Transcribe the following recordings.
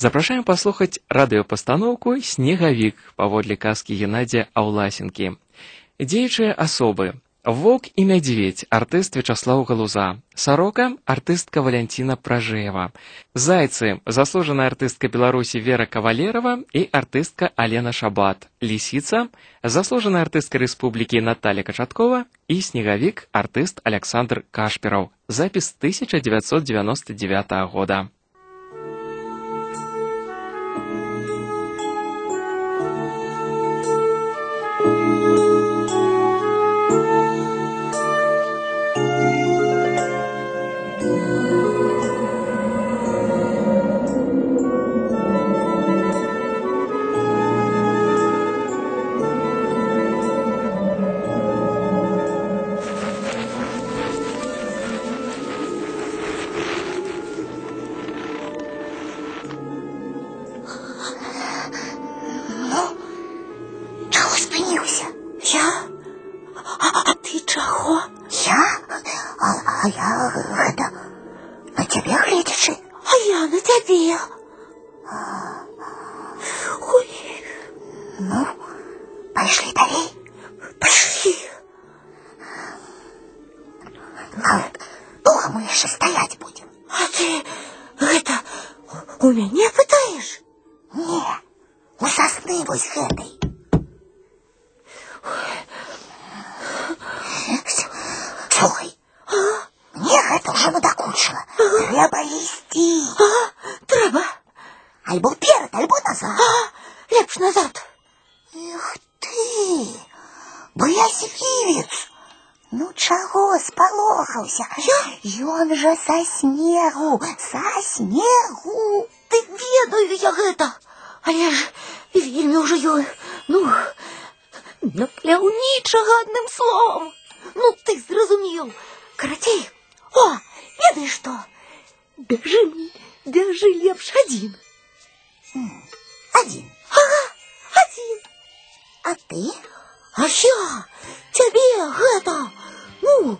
Запрашаем паслухаць радыёпастаноўку снегавік паводле казкі Геннадзя Аўласенкі. Дзеючыя асобы Воўк і мядзведь артыст Вячаслаў Галуза, сарока артыстка Валянціна Пражэева, зайцы заслужаная артыстка Беларусі Вера Кавалерова і артыстка Алена Шабат, лісіца заслужаная артыстка рэспублікі Наталя Качаткова і снегавік артыст Александр Кашпераў, запіс 1999 года. А, я гэта на цябе гледзячы. А я на цябе. ты? А я цябе гэта, ну,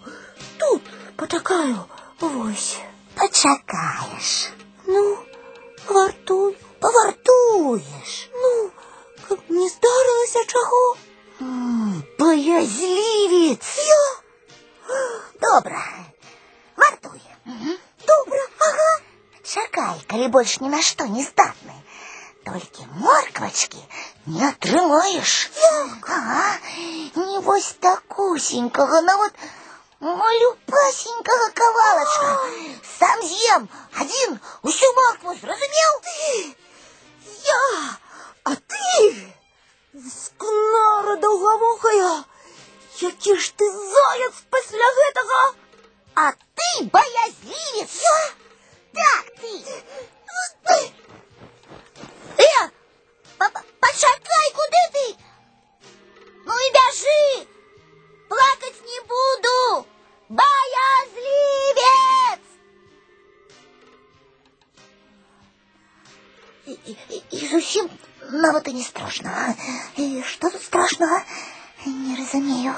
тут пачакаю, вось. Пачакаеш. Ну, вартуй, Павартуеш. ну, каб не здарылася чаго. М, Боязлівец. Я? Добра. Вартуй. Добра, ага. Чакай, калі больш ні на што не здатны. Толькі морквачкі не атрымаеш. Ага, не вось такусенькага, нават малюпасенькага кавалачка. Сам з'ем адзін усю моркву, зразумеў? Я, а ты, скнара даўгавухая, які ж ты заяц пасля гэтага? А ты боязливец. Я? Так, ты. Э, па- почакай, куды ты? Ну и бяжи. Плакать не буду. Боязливец. И, и, и зусім нават і не страшно. а? І що тут страшного? Не разумею.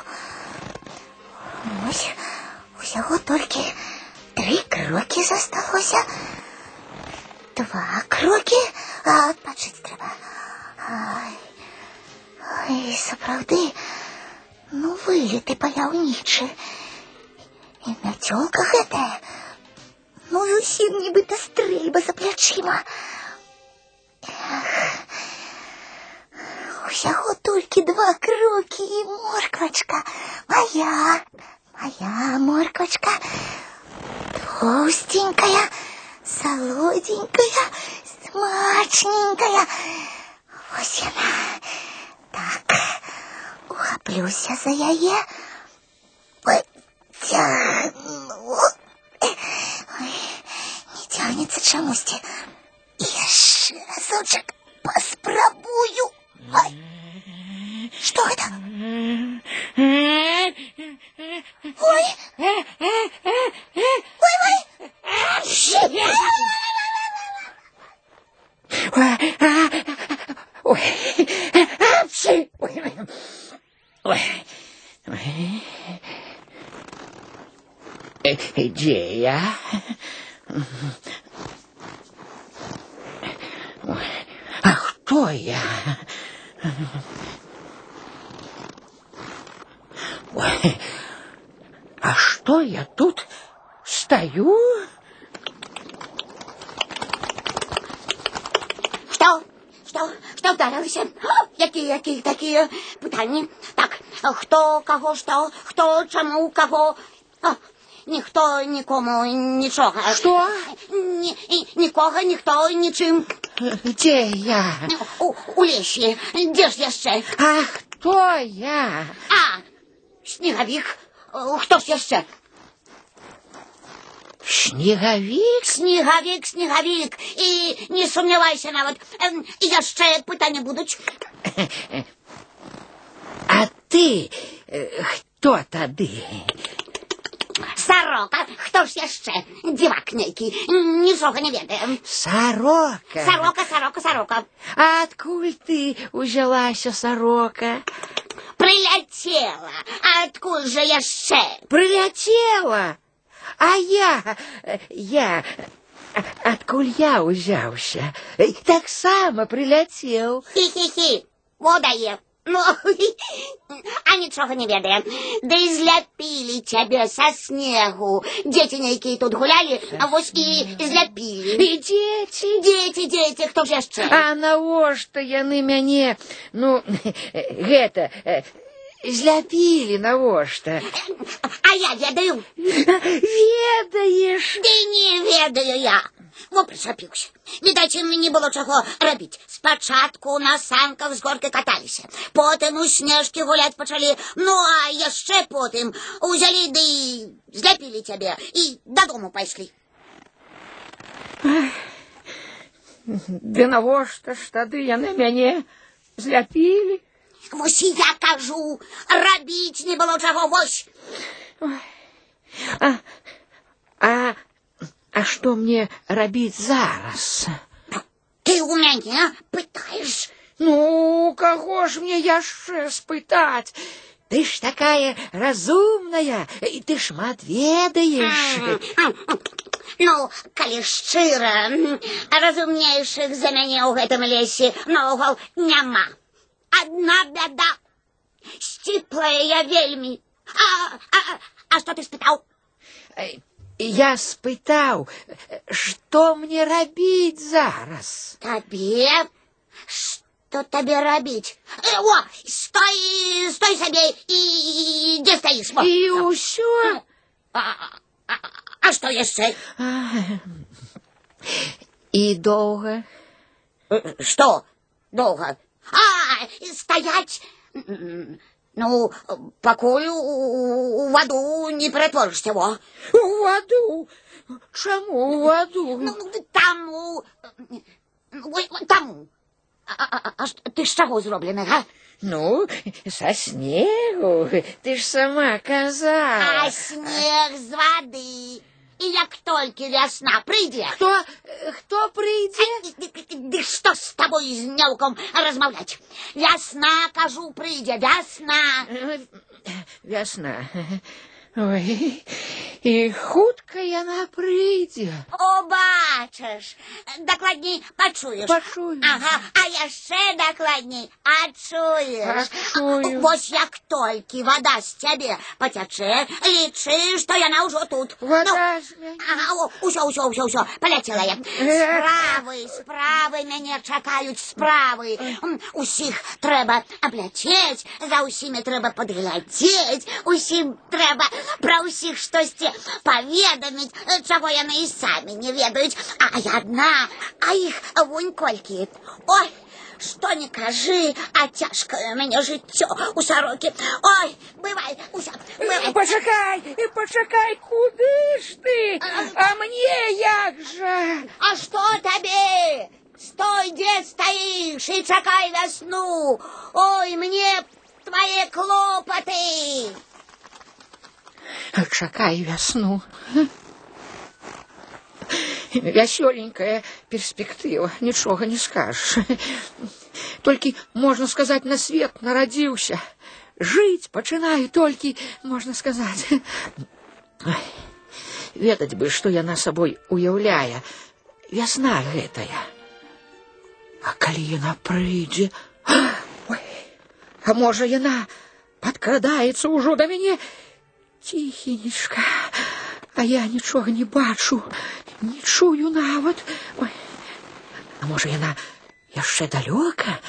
Ось, усяго толькі три крокі засталося. Два крокі, а адпачыць трэба. Ай, ай, сапраўды, ну вылеты паяўнічы. І мяцёлка гэтая, ну зусім нібыта стрэльба за плячыма. Усяго толькі два крокі і морквачка. Моя, моя морквачка. Толстенькая, солоденькая, смачненькая. Вось яна. Так, ухаплюся за яе. Потягну. Ой, не тягнецца чамусьці. Яшчэ разочак паспрабую. Ай, што гэта? Ой, ой, кого, що, хто, чому, кого? А, ніхто нікому нічого. Що? Ні, і- нікого, ніхто, нічим. Где я? У, у лісі. Де ж яще? А кто я? А, сніговік. О, Хто ж яще? Снеговик? Сніговік, сніговік. І не сумнівайся навіть, ем, яще питання будуть. А ты э, кто тады? Сорока, хто ж яще? Дівак нейкий, нічого не ведає. Сорока. Сорока, сорока, сорока. А откуль ты взялась, сорока? Прилетела. А откуда же яще? Прилетела. А я, э, я, а- откуль я узяўся, э, так само прилетел. Хі-хі-хі. Водає. Ну, а нічого не ведає. Да і зляпілі тебе со снегу. Діти нейкі тут гуляли, а вось і зляпілі. И дети. Діти, діти, хто ж яще? А навошта яны мяне, ну, гэта, э, зляпілі навошта. А я ведаю. Ведаеш? Ды не ведаю я. Во причапіўся. Відаць, ім не было чаго рабіць. Спачатку на санках з горкі каталіся. Потым у снежкі гуляць пачалі. Ну, а яшчэ потым узялі ды і зляпілі цябе і дадому пайшлі. Ды навошта ж тады яны мяне зляпілі? Вось і я кажу, рабіць не было чаго, вось. А, а, а што мне рабіць зараз? Ты у мяне пытаеш. Ну, каго ж мне яшчэ спытаць? Ты ж такая разумная, і ты шмат ведаеш. Ну, калі шчыра, разумнейшых за мяне ў гэтым лесе наогул няма. Адна бяда. Сціплая я вельмі. А, а, а што ты спытаў? Я спытаў, што мне рабіць зараз? Табе? Што табе рабіць? Э, О, стой, стой сабе і дзе стаіш? Во. І ўсё? А, а, а што яшчэ? І доўга? Э, Што? Доўга. А, стаять. ну, пакуль у, у ваду не ператворишься, во. У ваду? Чаму у ваду? Ну, там у... Ой, ой, там. А, а, а, а ты з чаго зроблены, га? Ну, са снегу, ты ж сама А казала. снег з вады І як толькі вясна прыйдзе, Хто, хто прыйдзе? Ды, ды, ды што з табой з няўкам размаўляць? Вясна, кажу, прыйдзе, вясна. Вясна. Ой, і хутка яна прыйдзе. О, бачыш, дакладней пачуеш. Пачую. Ага, а яшчэ дакладней адчуеш. Адчую. Вось як толькі вада з цябе пацячэ, лічы, што яна ўжо тут. Вада з мяне. Ага, о, усё, усё, усё, усё, паляцела я. Справы, справы мяне чакаюць справы. М, Усіх трэба абляцець, за ўсімі трэба падглядзець, усім трэба пра ўсіх штосьці паведаміць, э, чаго яны і самі не ведаюць. А я адна, а іх вунь колькі. Ой, што не кажы, а цяжкае мяне жыццё у сарокі. Ой, бывай, усё, бывай. Пачакай, пачакай, куды ж ты? А мне як жа? А што табе? Стой, дзе стаіш і чакай вясну. Ой, мне б твае клопаты. Чакай вясну. Вясёленькая перспектыва, нічога не скажаш. Толькі, можна сказаць, на свет нарадзіўся. Жыць пачынаю толькі, можна сказаць. Ой, Ведаць бы, што яна сабой уяўляе. Вясна гэтая. А калі яна прыйдзе, ой, а можа яна падкрадаецца ўжо да мяне ціхенечка, а я нічога не бачу, не чую нават. Ой, а можа яна яшчэ далёка?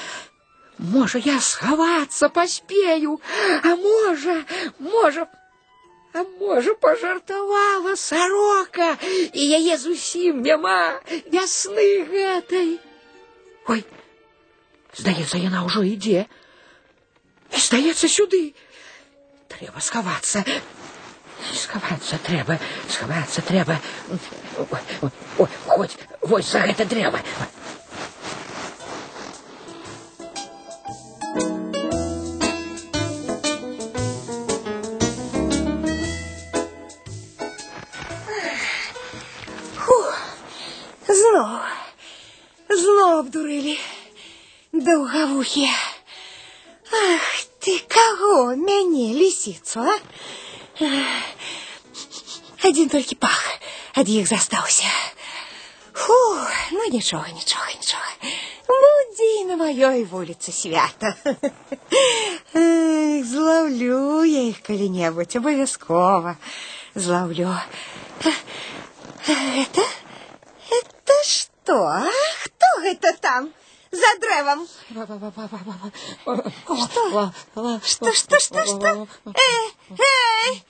Можа, я схавацца паспею, а можа, можа, а можа, пажартавала сарока, і яе зусім няма вясны гэтай. Ой, здаецца, яна ўжо ідзе. І здаецца сюды. Трэба схавацца. Сховатися треба, сховатися треба. Ой, ой, хоть ось за гэта дрэва. Зноў, зноў абдурылі даўгавухі. Ах ты каго мяне лісіцу, а? Один только пах, ад іх застаўся. Фу, ну нічога, нічога, нічога. Будзе на маёй вуліцы свята. Эх, зловлю я іх калі-небудзь, абавязкова. Зловлю. Это? Это что? А? Кто это там? За древом. Что? Что, что, что, что? Эй, эй!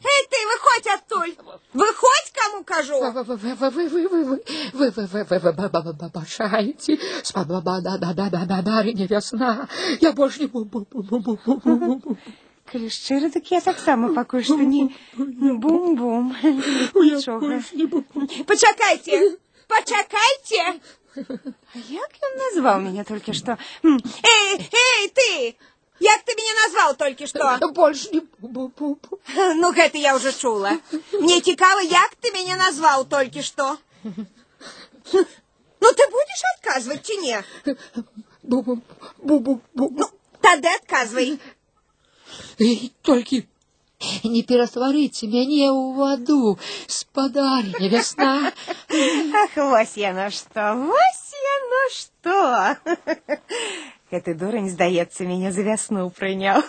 Эй, ты, выходь оттуль! Выходь, кому кажу! Вы, вы, вы, вы, вы, вы, вы, вы, вы, вы, вы, бажаете, барыня вясна, я больше не бу-бу-бу-бу-бу-бу-бу. Калі шчыра, так я таксама пакуль што не бум-бум. Пачакайце! Пачакайце! А як він назвав мене тільки що? Ей, ей, ти! Як ти мене назвав тільки що? Больше не... Ну, гэта я уже чула. Мне цікаво, як ти мене назвав тільки що? Ну, ти будеш відказувати чи ні? Ну, бу-бу-бу-бу. Ну, тоді відказуй. Тільки не перетворите меня в аду спадарь подари небесна. Ах, вось на что, Вася, я на что. Гэты дурень сдается меня за вясну прыняў.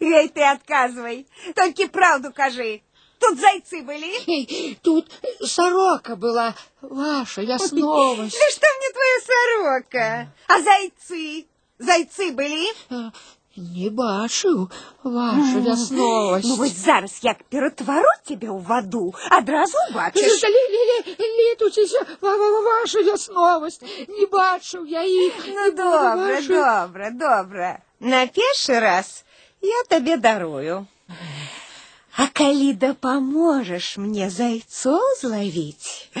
Гэй, ты отказывай, только правду кажи. Тут зайцы были? Тут сорока была, ваша я снова. Да что мне твоя сорока? А зайцы? Зайцы были? Э, А, Не бачыў, ваша вясновасць. Ну, вось зараз як ператвару цябе ў ваду, адразу бачыш. Літуцеся, ваша вясновасць, не бачыў я іх. Ну, добра, Ваша- добра, добра. На першы раз я табе дарую. А калі дапаможаш мне зайцоў злавіць,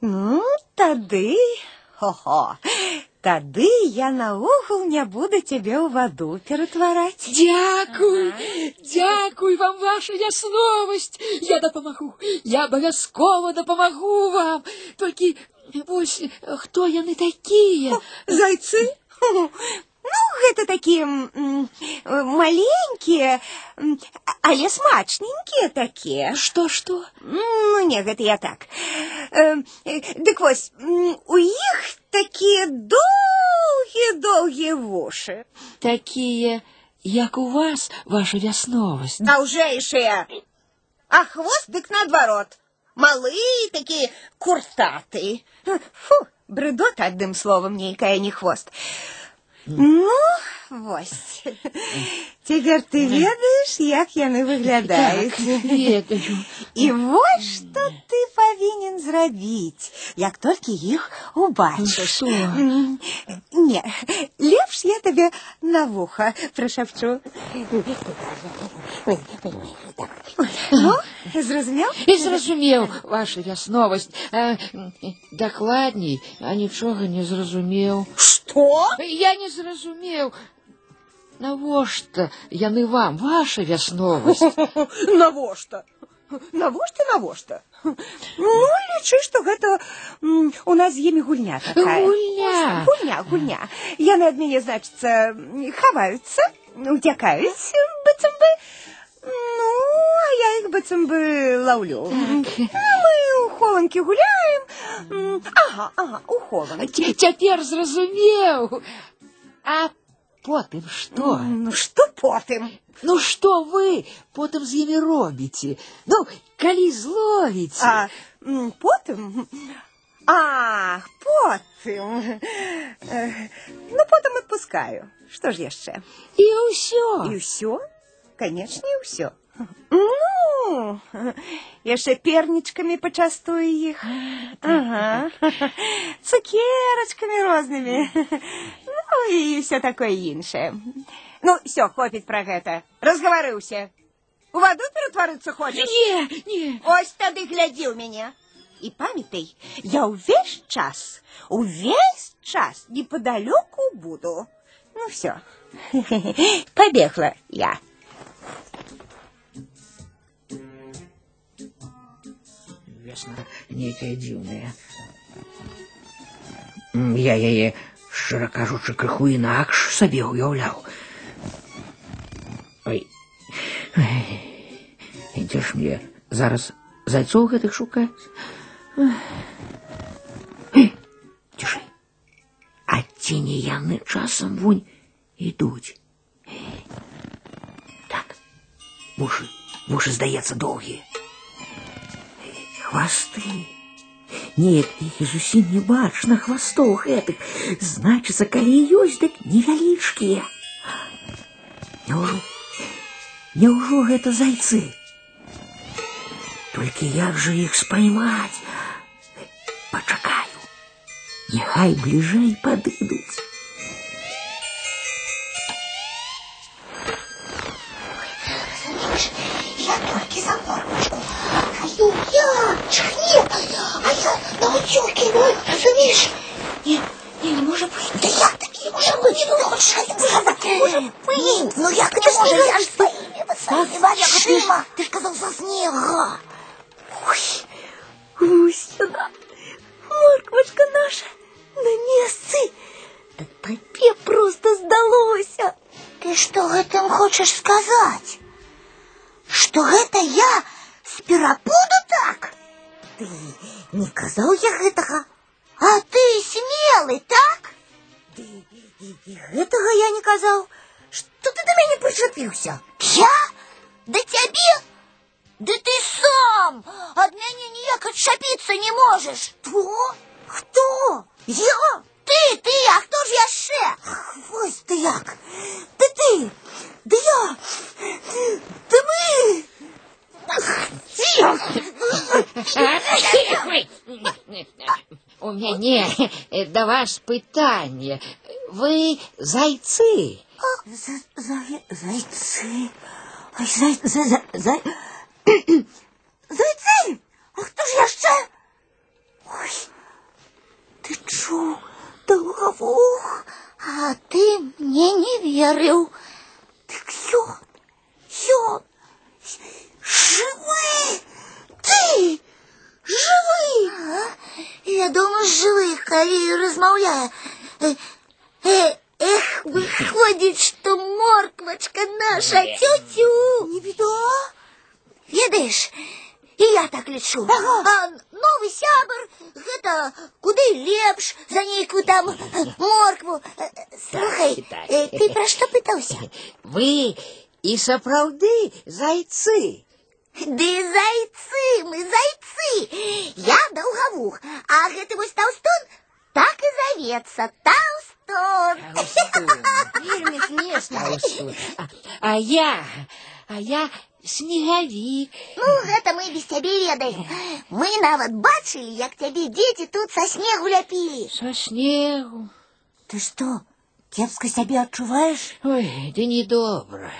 ну, тады, хо-хо, тады я наогул не буду цябе ў ваду ператвараць. Дякуй, дякуй вам, ваша вясновасць. Я дапамагу, я абавязкова дапамагу вам. Толькі вось хто яны такія? Зайцы? Ну, гэта такія м, маленькія, м, але смачненькія такія. Што што? Ну, не, гэта я так. Э, э, дык вось, м, у іх такія доўгія-доўгія вушы. Такія, як у вас, ваша вясновасць. Даўжэйшыя. А хвост дык наадварот. Малы такі куртаты. Фу, брыдота, адным словам, нейкая не хвост. Ну, вось. Цяпер ты ведаеш, як яны выглядаюць. Ведаю. І вось што ты павінен зрабіць, як толькі іх убачыш. Што? М, Не, лепш я табе на вуха прышапчу. Ну, зразумеў? І зразумеў, ваша вясновасць. А, дакладней, а нічога не зразумеў. Што? Я не зразумеў. Навошта яны вам, ваша вясновасць? Навошта? Навошта, навошта? Ну, лічы, што гэта м, у нас з імі гульня такая. Гульня. Гульня, гульня. Яны ад мяне, значыцца, хаваюцца, уцякаюць, быццам бы. Ну, а я іх быццам бы лаўлю. А мы хованкі гуляем. М, Ага, ага, у хованкі. Цяпер зразумеў. А потым што? Ну, што потым? Ну што вы потым з імі робіце? Ну, калі зловіце? А м, потым? А, потым. Э, Ну, потым адпускаю. Што ж яшчэ? І ўсё. І ўсё? Канечне, і ўсё. Ну, яшчэ пернічкамі пачастую іх. Ага. Цукерачкамі рознымі. Ну, і ўсё такое іншае. Ну, все, хопіць пра гэта. Разгаварыўся. У ваду ператварыцца хочаш? Не, не. Ось тады глядзі ў мяне. І памятай, я ўвесь час, увесь час неподалеку буду. Ну все, побегла я. Весна нейкая дзіўная. М, Я яе, шчыра кажучы, крыху інакш сабе ўяўляў. Ой. Ай. І дзе ж мне зараз зайцоў гэтых шукаць? Эй, Цішай. А ці не яны часам вунь ідуць? Эй. Так, вушы, вушы, здаецца, доўгія. Хвасты. Неяк іх і зусім не бачна хвастоў гэтых. Значыцца, калі і ёсць, дык невялічкія. Няўжо, няўжо гэта зайцы? Толькі як жа іх спаймаць? Пачакаю. Няхай бліжэй Падыдуць. Я только за морочку. А я, нет, а я на утюге, разумеешь? Не, не, не может быть. Да як таки може бути? Ну, хоч шайм сказати, може бути. Ну, як это може? Я ж очима. Ты ж казав за снега. Ой, Гусіна, морквочка наша на месцы. Да тебе просто здалося. Ты что гэтым хочешь сказать? Что это я с перапуду так? Ты не казаў я гэтага? А ты смелый, так? Ды і, і гэтага я не казаў. Што ты да мяне прычапіўся? Я? Да тебе? Да ты сам от меня никак отшапиться не можешь. Хто? Хто? Я? Ты, ты, а кто же яшчэ? Ось ти як. Де ти? Де я? Де ми? У мяне да вас пытанне. Вы зайцы? За, за, зайцы. Зайцы! А хто ж яшчэ? Ой, ты чуў, долговух. А ты мне не верил. Дык ён, ён, жывы! Ты, жывы! А? Я думаю, живых, коли размовляю. Э, э, эх, выходит, что морквочка наша тю-тю. Не беда. Ведаешь, и я так лечу. А новый сябр, это куды лепш за нейкую там э, моркву. Э, э, Слухай, э, ты про что пытался? Вы і сапраўды зайцы. Ды зайцы, мы зайцы. Я долговух, а гэты вось толстун так и зовется Толстун. Вельмі смешна. А, а я, а я снегавік. Ну, гэта мы без цябе ведаем. Мы нават бачылі, як цябе дзеці тут са снегу ляпілі. Са снегу. Ты что, кепска сябе адчуваеш? Ой, ды недобра.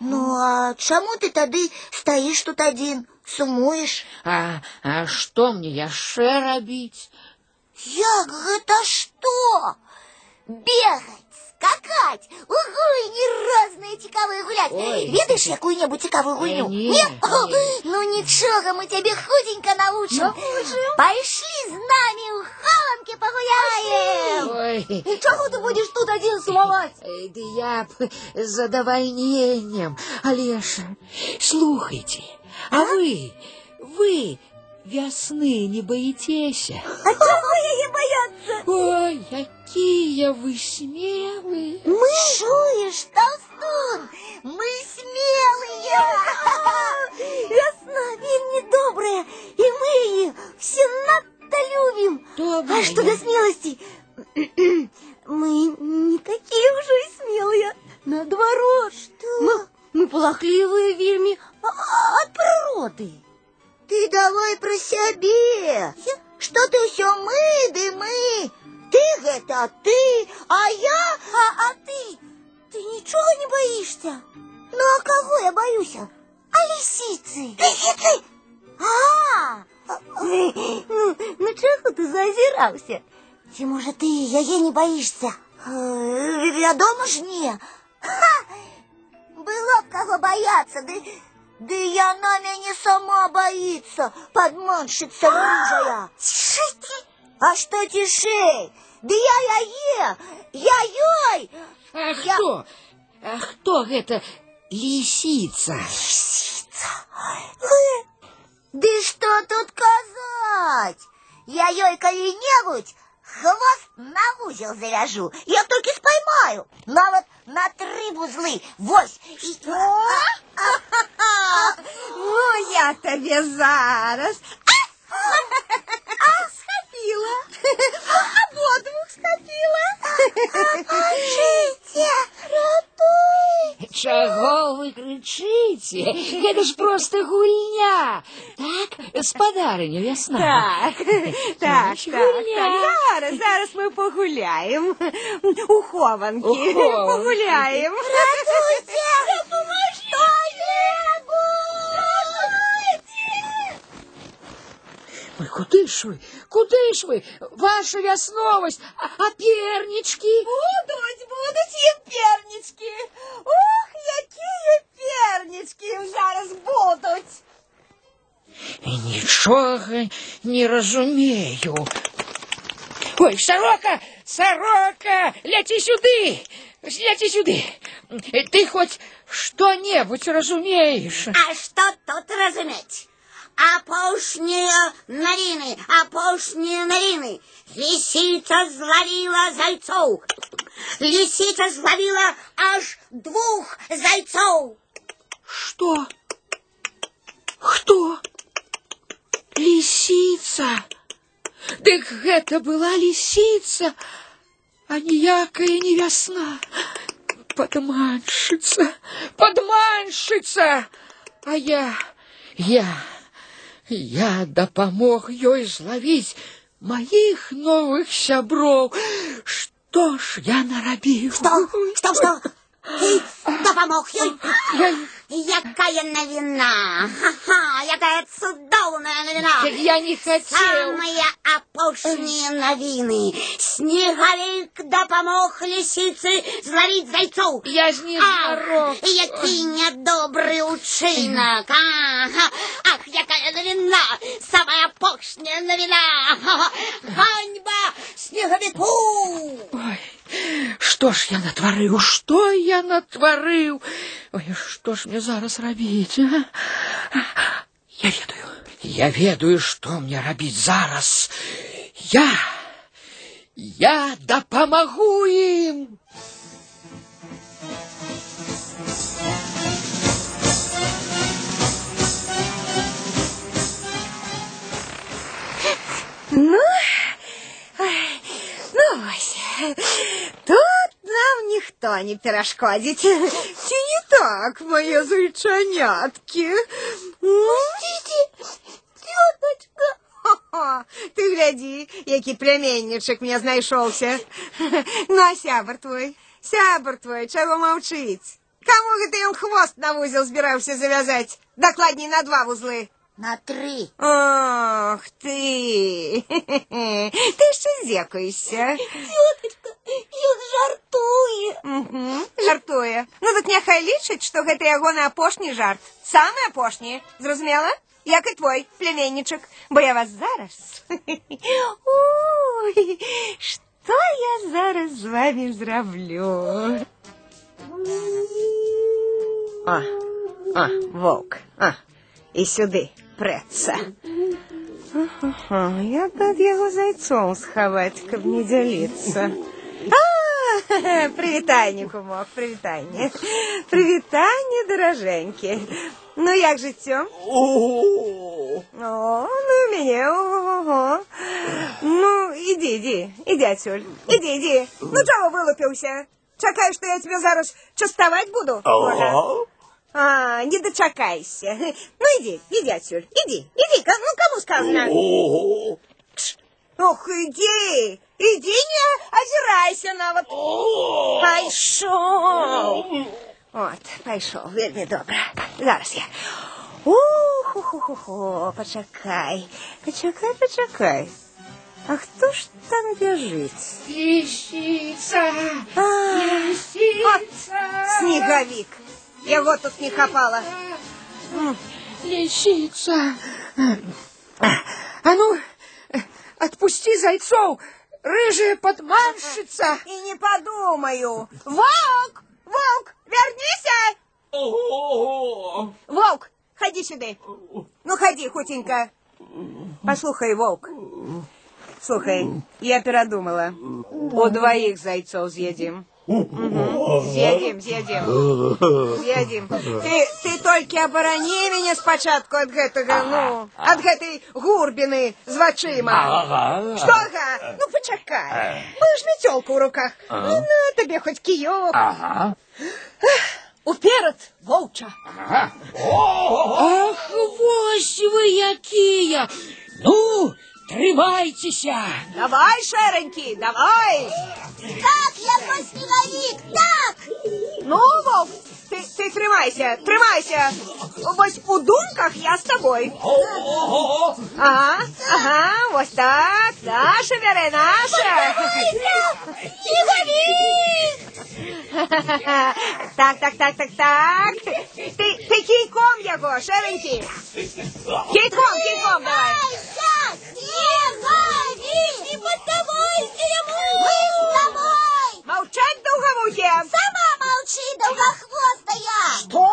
Ну, а чаму ты тады стаіш тут адзін, сумуеш? А, а што мне яшчэ рабіць? Як гэта што? Бегаць, скакаць, у гульні розныя цікавыя гуляць. Ой. Ведаеш якую-небудзь цікавую гульню? Э, не, не. Ну нічога, мы цябе худенька научым. Пайшлі з намі ў хованкі пагуляем. Ой, І чаго ты будзеш тут адзін сумаваць? э, ды я б з задавальненнем. Але ж, слухайте, а вы, вы весны не боитеся? А чего яе бояться? Ой, какие вы смелые. Мы чуешь, Толстун? Мы смелые. Весна вельми добрая, и мы ее все надто любим. Добрая. А что до смелости? Мы не такие уже и смелые. Наоборот. Что? Мы, мы полохливые вельми а- от природы. Ты давай про себе. Что ты все мы, да мы. Ты это ты, а я... А, а ты? Ты ничего не боишься? Ну, а кого я боюсь? А лисицы. Лисицы? А, ну, чего ты зазирался? Чи, може, ти яє не боишься? Вядома ж не. Ха! Было б кого бояться, да, да и она меня сама боится, подманщица рыжая. Тишите! А что тишей? Да я яе, я-ёй! А Я- кто? А кто это лисица? Да что тут сказать? Я ей коли-нибудь хвост на узел завяжу. Я только споймаю. Навод на три вузлы. Вось. И... Тебе зараз. А, схопила. Ободвух схопила. Поможите, ратуй. Чего вы кричите? Это ж просто гульня. Так, с подаренью весна. Так, так, так, так. Зараз, зараз ми погуляємо. У хованки. Погуляємо. Ратуйте. Ой, куди ж ви? Куди ж ви? Ваша весновость, а, а пернички? Будуть, будуть і пернички. Ох, які пернички зараз будуть. Нічого не розумію. Ой, сорока, сорока, ляти сюди, ляти сюди. Ти хоч що-небудь розумієш? А что тут разуметь? Опошние новины, опошние новины. Лисица зловила зайцов. Лисица зловила аж двух зайцов. Что? Кто? Лисица? Дык гэта была лисица, а ніякая не вясна. Подманшица, подманшица! А я, я, я дапамог ёй зловіць моих новых сяброў. Что ж я нарабіў? Что? Что, что? Ты допомог ей? Я, Якая новина? Ха-ха, якая цудовная новина. я не хотел. Самые опошние новины. Снеговик допомог лисице зловить зайцов. Я ж не Ах, здоров. який недобрий учинок. Ах, ах, якая новина, самая пошня новина. Ганьба снеговику. Ой, што ж я натварыў, што я натварыў? Ой, што ж мне зараз рабіць? А? Я ведаю. Я ведаю, што мне рабіць зараз. Я я дапамагу ім. Ну, ой, ну ось, тут нам ніхто не перашкодить. Чи не так, моє зайчанятки? Пустите, теточка. Ха-ха, Ти гляди, який племянничек мне знайшовся. Ну, а сябр твой, сябр твой, чого мовчить? Кому гэта ён хвост на вузел збіраўся завязать? Дакладней на два вузлы. На три. Ох ты! Ти ще зекаєшся. Теточка, як жартує. Угу, жартує. Ну, тут няхай лічить, що гэта ягоны апошні жарт. Самы апошні. Зразумела? Як і твой племянничек. Бо я вас зараз... Ой, що я зараз з вами зроблю? А, а, вовк. А, і сюди преться. Ага, я б над яго зайцом схаваць, каб не дзяліцца. А, прывітанне, кумок, прывітанне. Прывітанне, даражэнькі. Ну, як жыццё? О, ну, у мяне, ого. Ну, ідзі, ідзі, ідзі адсюль. Ідзі, ідзі. Ну, чаго вылупіўся? Чакаеш, што я тебе зараз частаваць буду? Можа? А, не дочакайся. Ну, иди, иди отсюда. Иди, иди. Ну, кому сказано? Кш. Ох, иди. Иди, не озирайся на вот. Пошел. Вот, пошел. Вельми добре. Зараз я. Ух-ху-ху-ху. Почекай. Почекай, почекай. А хто ж там біжить? Лисица! А, Лисица! снеговик. Его тут не хапало. Лисица! А ну, отпусти зайцов! Рыжая подманщица! И не подумаю. Волк! Волк, вернися! Волк, ходи сюда. Ну, ходи, хутенько. Послухай, Волк. Слухай, я передумала. У двоих зайцов съедим. Съедим, съедим. Съедим. Ты, ты только оборони меня спочатку от гэтага, ну, от гэтай гурбины з вачима. Что, ага? Ну, почекай. Мы ж метелка в руках. Ну, на тебе хоть киёк. Ага. Уперед, волча. Ах, вось вы якія! Ну, трымайцеся! Давай, шеренький, давай. Так, я про снеговик, так! Ну, Вовк, ты, ты тримайся, тримайся. Ось у думках я з тобою. Ага, ага, ось так. Наша, Віре, наша. Так, так, так, так, так. Ти, ти кійком його, шеренький. Кійком, кійком, давай. И под тобой зиму! Мы с тобой! Мовчать, довговухи. Сама молчи, долгохвостая! Что?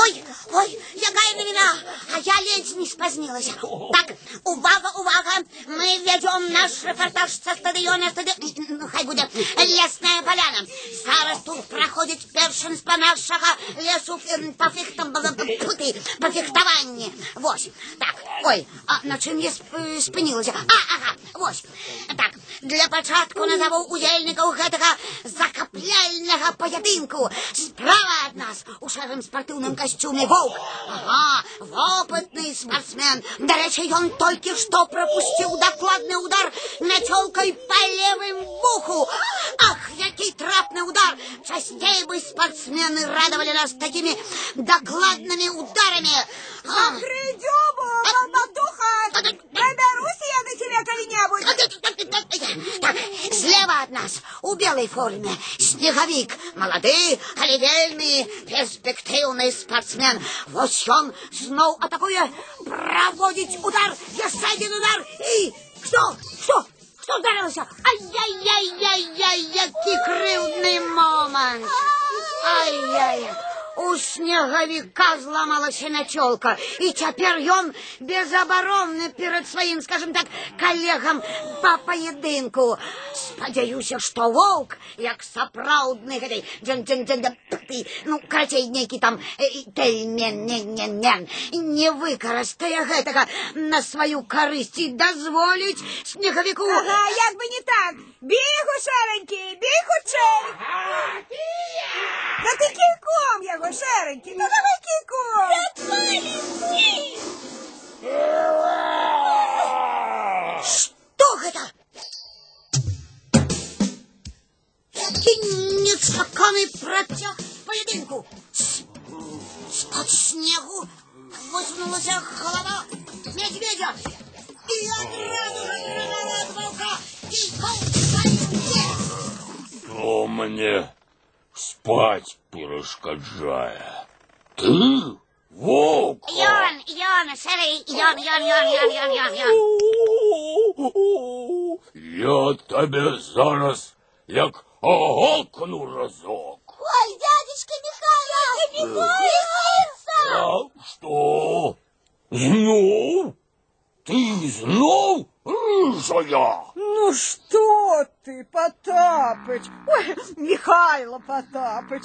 Ой, ой, якая новина! А я ледь не спознилась. Так, увага, увага! Мы ведем наш репортаж со стадиона стади... Ну, хай буде Лесная поляна. Зараз тут проходить першинство нашого лесу ем, по фехтам... Пути, по фехтованию. Вось. Так, ой, а на чим я сп- спинилася? А, ага, вось. Так, для початку назову удельників гэтага закапляльного поєдинку. Справа от нас у шэрым спортивном костюме Волк. Ага, опытный спортсмен. До речи, он только что пропустил докладный удар метелкой по левым буху. Ах, який трапный удар! Частей бы спортсмены радовали нас такими докладными ударами. А, Придюбу, болтуха. Доберусь Так, слева от нас, у белой форме, снеговик, молодый, але вельми перспективный спортсмен. Вось он снова атакує, проводить удар, еще один удар, и что, что, что ударился? Ай-яй-яй-яй-яй, який кривдний момент. Ай-яй, у снеговика зламалася начолка, і цяпер ён безабаронны перад сваім, скажем так, калегам па паядынку. Спадзяюся, што воўк, як сапраўдны гэтай дзен дзен дзен ты, ну, карацей, нейкі там э, тельмен, не, не, не, не выкарыстае гэтага на сваю карысць і дазволіць снегавіку... Ага, як би не так. Бігу, шеренький, бій хутчей. Да ти кійком його, шеренький, ну давай кійком. Что гэта? Які нечаканы працяг поединку. З-пад снегу высунулася голова медведя. И одразу же гранала от волка. И волк Кто мне спать перешкоджає? Ти? Вовк? Ён, ён, сэры, ён, ён, ён, ён, ён, ён, ён. Я тебе зараз як оголкну разок. Ой, дядечка Михайло! Михайло! А что? Знов? Ты знов рыжая? Ну что ты, Потапыч? Ой, Михайло Потапыч,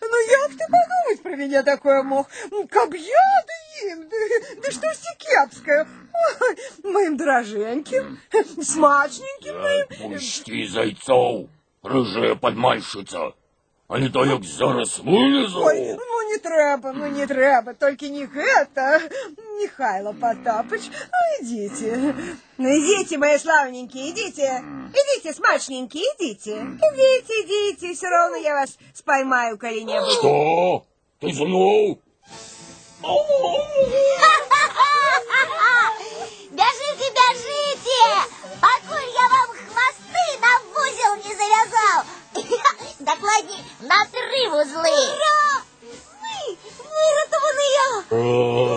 ну як ты подумать про меня такое мог? Каб я да им, да, да что кепское. Ой, моим дороженьким, смачненьким моим. Пусти зайцов, рыжая подмальщица. А не то як зараз вилізу. Ой, ну не треба, ну не треба, только не это, Михайло Потапыч. Ну идите, ну идите, мои славненькие, идите, идите, смачненькие, идите, идите, идите, все равно я вас споймаю, коли не буду. Что? Ты знов? Бежите, бежите! Покуль я вам хвосты на узел не завязал! Докладней, на три вузли! Ура! Ми вирятовані!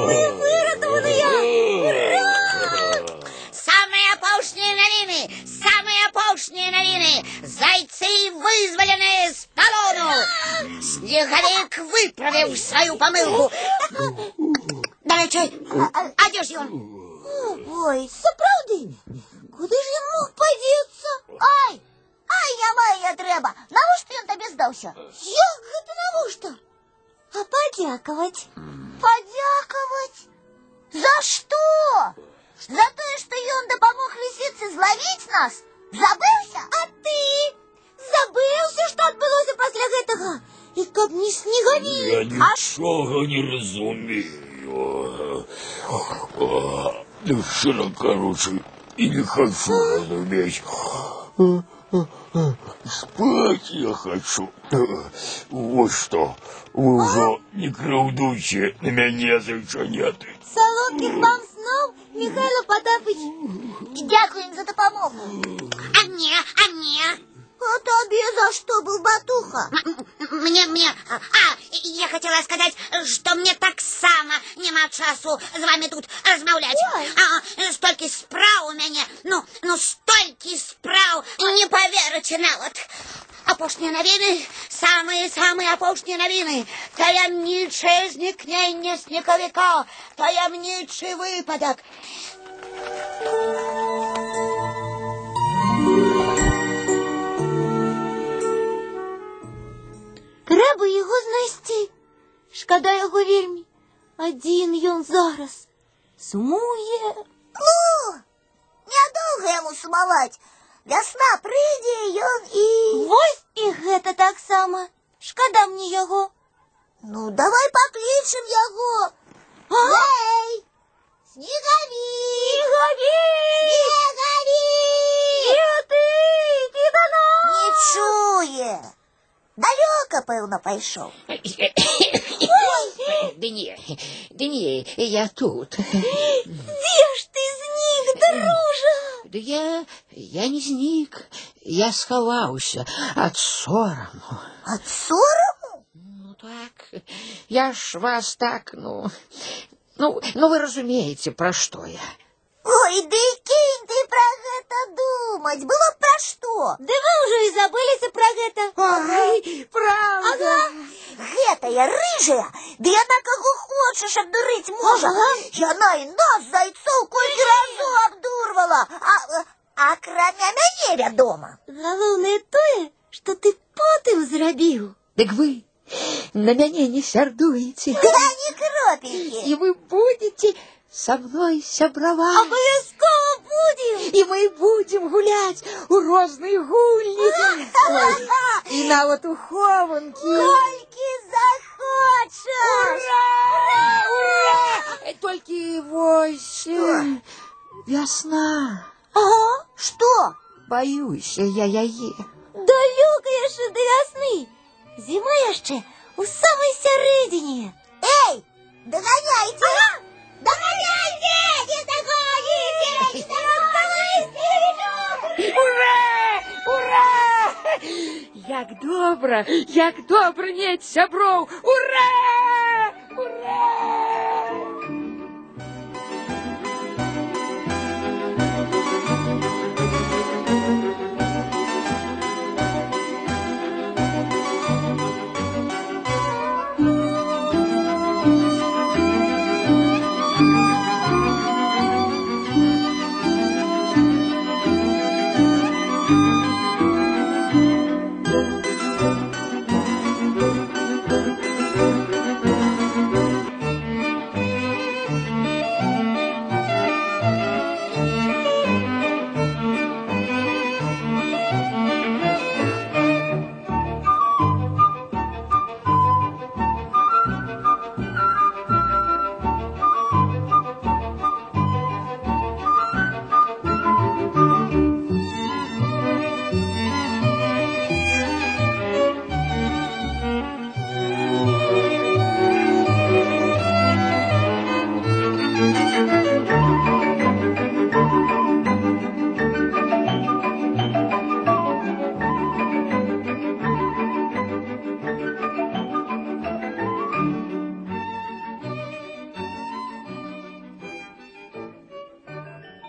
Ми вирятовані! Ура! Самые опошние новины! Самые опошние новины! Зайцы вызволены з полону! Снеговик выправив свою помилку! Давай чай, а де ж ён? Ой, сапраўды, куди ж він мог подіться? Ай, ай, я мая треба. Навошта ён табе здаўся? Як гэта навошта? А подякаваць? Подякаваць? За што? За тое, што ён дапамог лісіцы злавіць нас? Забыўся? А ты? Забыўся, што адбылося пасля гэтага? І каб не Я снегавік, а нічого не разумею. Ну, щиро короче, и не хочу разуметь. Спать я хочу. Вот что, вы уже не краўдуйте на мяне зайчаняты. Солодких вам снов, Михайло Потапыч. Дякуем за допомогу. А мне, а мне? А тобі за що був батуха? Мне, мне, а, я хотела сказать, что мне так само нема часу з вами тут розмовлять. А, стільки справ у мене, ну, ну, стільки справ, не поверите навод. Апошние новины, самые-самые апошние новины. Таємниче зникнення сніговика, таємничий випадок. Треба його знайти. Шкода його вельми. Один ён зараз. Сумує. Ну, нядолго йому сумовать. Весна прийде, ён і... Вось і гэта так само. Шкода мне його. Ну, давай покличем його. Эй! Снеговик! Снеговик! Снеговик! Где ты? Иди до нас! Не чує. Далеко, певно, пойшов. Да не, да не, я тут. Де ж ти зник, дружа? Да я, я не зник, я сховаўся ад сораму. От сорому? Ну так, я ж вас так, ну, ну, ну вы разумеете, пра што я. Ой, ды кінь ты пра гэта думаць. Было б пра што? Да вы ўжо і забыліся пра гэта. Ой, правда. Гэтая рыжая, ды яна каго хочаш абдурыць можа. Яна і нас, зайцоў, колькі разоў абдурвала. А, а акрамя мяне, вядома. Галоўнае тое, што ты потым зрабіў. Дык вы на мяне не сярдуеце, Да не кропелькі. і вы будете со мной сябраваць. Абавязкова будзем. І мы будем гуляць у розныя гульні. Ой, і нават у хованкі. Колькі захочаш. Э, Толькі вось э, вясна. Ага, што? Баюся я яе. Далёка яшчэ да вясны. Зіма яшчэ у самай сярэдзіне. Эй, догоняйте! Доганяйте! Не догоните! Второй вперед! Ура! Ура! Як добра! Як добра! Нет, сябров! Ура! Ура!